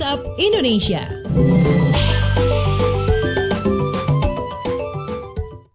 WhatsApp Indonesia.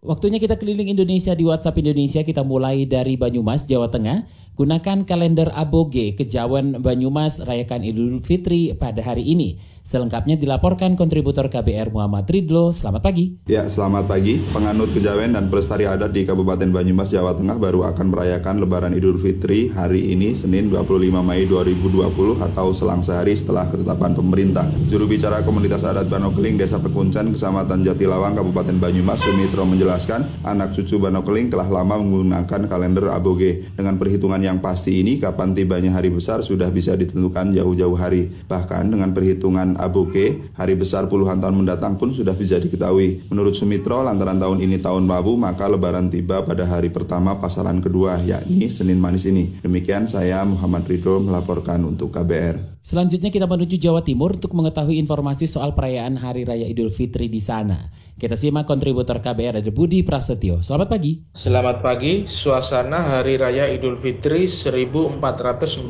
Waktunya kita keliling Indonesia di WhatsApp Indonesia. Kita mulai dari Banyumas, Jawa Tengah. Gunakan kalender Aboge Kejawen Banyumas rayakan Idul Fitri pada hari ini. Selengkapnya dilaporkan kontributor KBR Muhammad Ridlo. Selamat pagi. Ya, selamat pagi. Penganut Kejawen dan pelestari adat di Kabupaten Banyumas, Jawa Tengah baru akan merayakan Lebaran Idul Fitri hari ini, Senin 25 Mei 2020 atau selang sehari setelah ketetapan pemerintah. Juru bicara komunitas adat Banokeling Desa Pekuncen, Kecamatan Jatilawang, Kabupaten Banyumas, Sumitro menjelaskan, anak cucu Banokeling telah lama menggunakan kalender Aboge. Dengan perhitungan yang pasti ini, kapan tibanya hari besar sudah bisa ditentukan jauh-jauh hari. Bahkan dengan perhitungan Aboge, hari besar puluhan tahun mendatang pun sudah bisa diketahui. Menurut Sumitro, lantaran tahun ini tahun babu, maka lebaran tiba pada hari pertama pasaran kedua, yakni Senin Manis ini. Demikian saya Muhammad Ridho melaporkan untuk KBR. Selanjutnya kita menuju Jawa Timur untuk mengetahui informasi soal perayaan Hari Raya Idul Fitri di sana. Kita simak kontributor KBR ada Budi Prasetyo. Selamat pagi. Selamat pagi. Suasana Hari Raya Idul Fitri 1441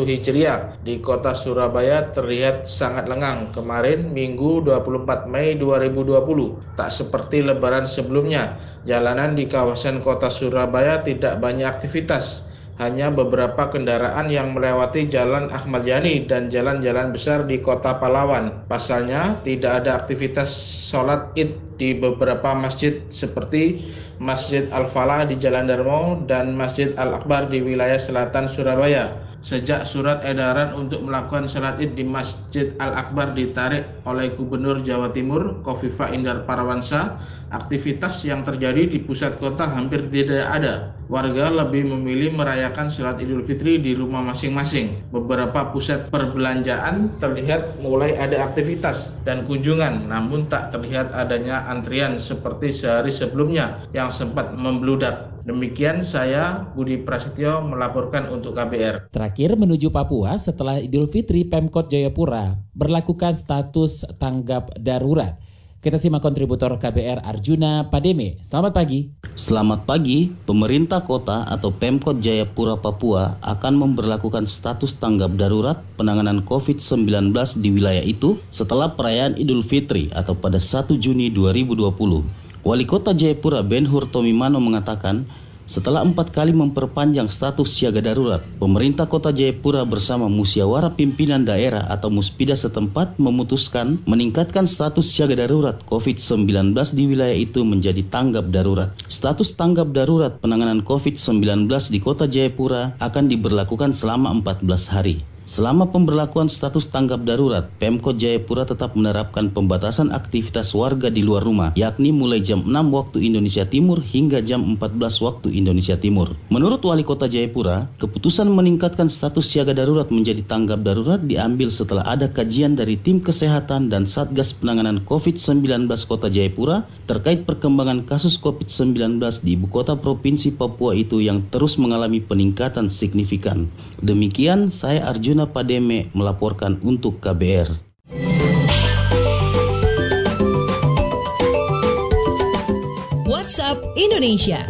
Hijriah di kota Surabaya terlihat sangat lengang kemarin Minggu 24 Mei 2020. Tak seperti lebaran sebelumnya, jalanan di kawasan kota Surabaya tidak banyak aktivitas hanya beberapa kendaraan yang melewati Jalan Ahmad Yani dan jalan-jalan besar di kota Palawan. Pasalnya, tidak ada aktivitas sholat id di beberapa masjid seperti Masjid Al-Falah di Jalan Darmo dan Masjid Al-Akbar di wilayah selatan Surabaya. Sejak surat edaran untuk melakukan sholat id di Masjid Al-Akbar ditarik oleh Gubernur Jawa Timur Kofifa Indar Parawansa, aktivitas yang terjadi di pusat kota hampir tidak ada. Warga lebih memilih merayakan sholat idul fitri di rumah masing-masing. Beberapa pusat perbelanjaan terlihat mulai ada aktivitas dan kunjungan, namun tak terlihat adanya antrian seperti sehari sebelumnya yang sempat membludak. Demikian saya Budi Prasetyo melaporkan untuk KBR. Terakhir menuju Papua setelah Idul Fitri Pemkot Jayapura berlakukan status tanggap darurat. Kita simak kontributor KBR Arjuna Pademe. Selamat pagi. Selamat pagi. Pemerintah kota atau Pemkot Jayapura Papua akan memperlakukan status tanggap darurat penanganan COVID-19 di wilayah itu setelah perayaan Idul Fitri atau pada 1 Juni 2020. Wali Kota Jayapura Ben Hur Tomimano mengatakan, setelah empat kali memperpanjang status siaga darurat, pemerintah kota Jayapura bersama musyawarah pimpinan daerah atau muspida setempat memutuskan meningkatkan status siaga darurat COVID-19 di wilayah itu menjadi tanggap darurat. Status tanggap darurat penanganan COVID-19 di kota Jayapura akan diberlakukan selama 14 hari. Selama pemberlakuan status tanggap darurat, Pemkot Jayapura tetap menerapkan pembatasan aktivitas warga di luar rumah, yakni mulai jam 6 waktu Indonesia Timur hingga jam 14 waktu Indonesia Timur. Menurut Wali Kota Jayapura, keputusan meningkatkan status siaga darurat menjadi tanggap darurat diambil setelah ada kajian dari tim kesehatan dan Satgas Penanganan COVID-19 Kota Jayapura terkait perkembangan kasus COVID-19 di ibu kota Provinsi Papua itu yang terus mengalami peningkatan signifikan. Demikian saya Arjun Arjuna Pademe melaporkan untuk KBR. WhatsApp Indonesia.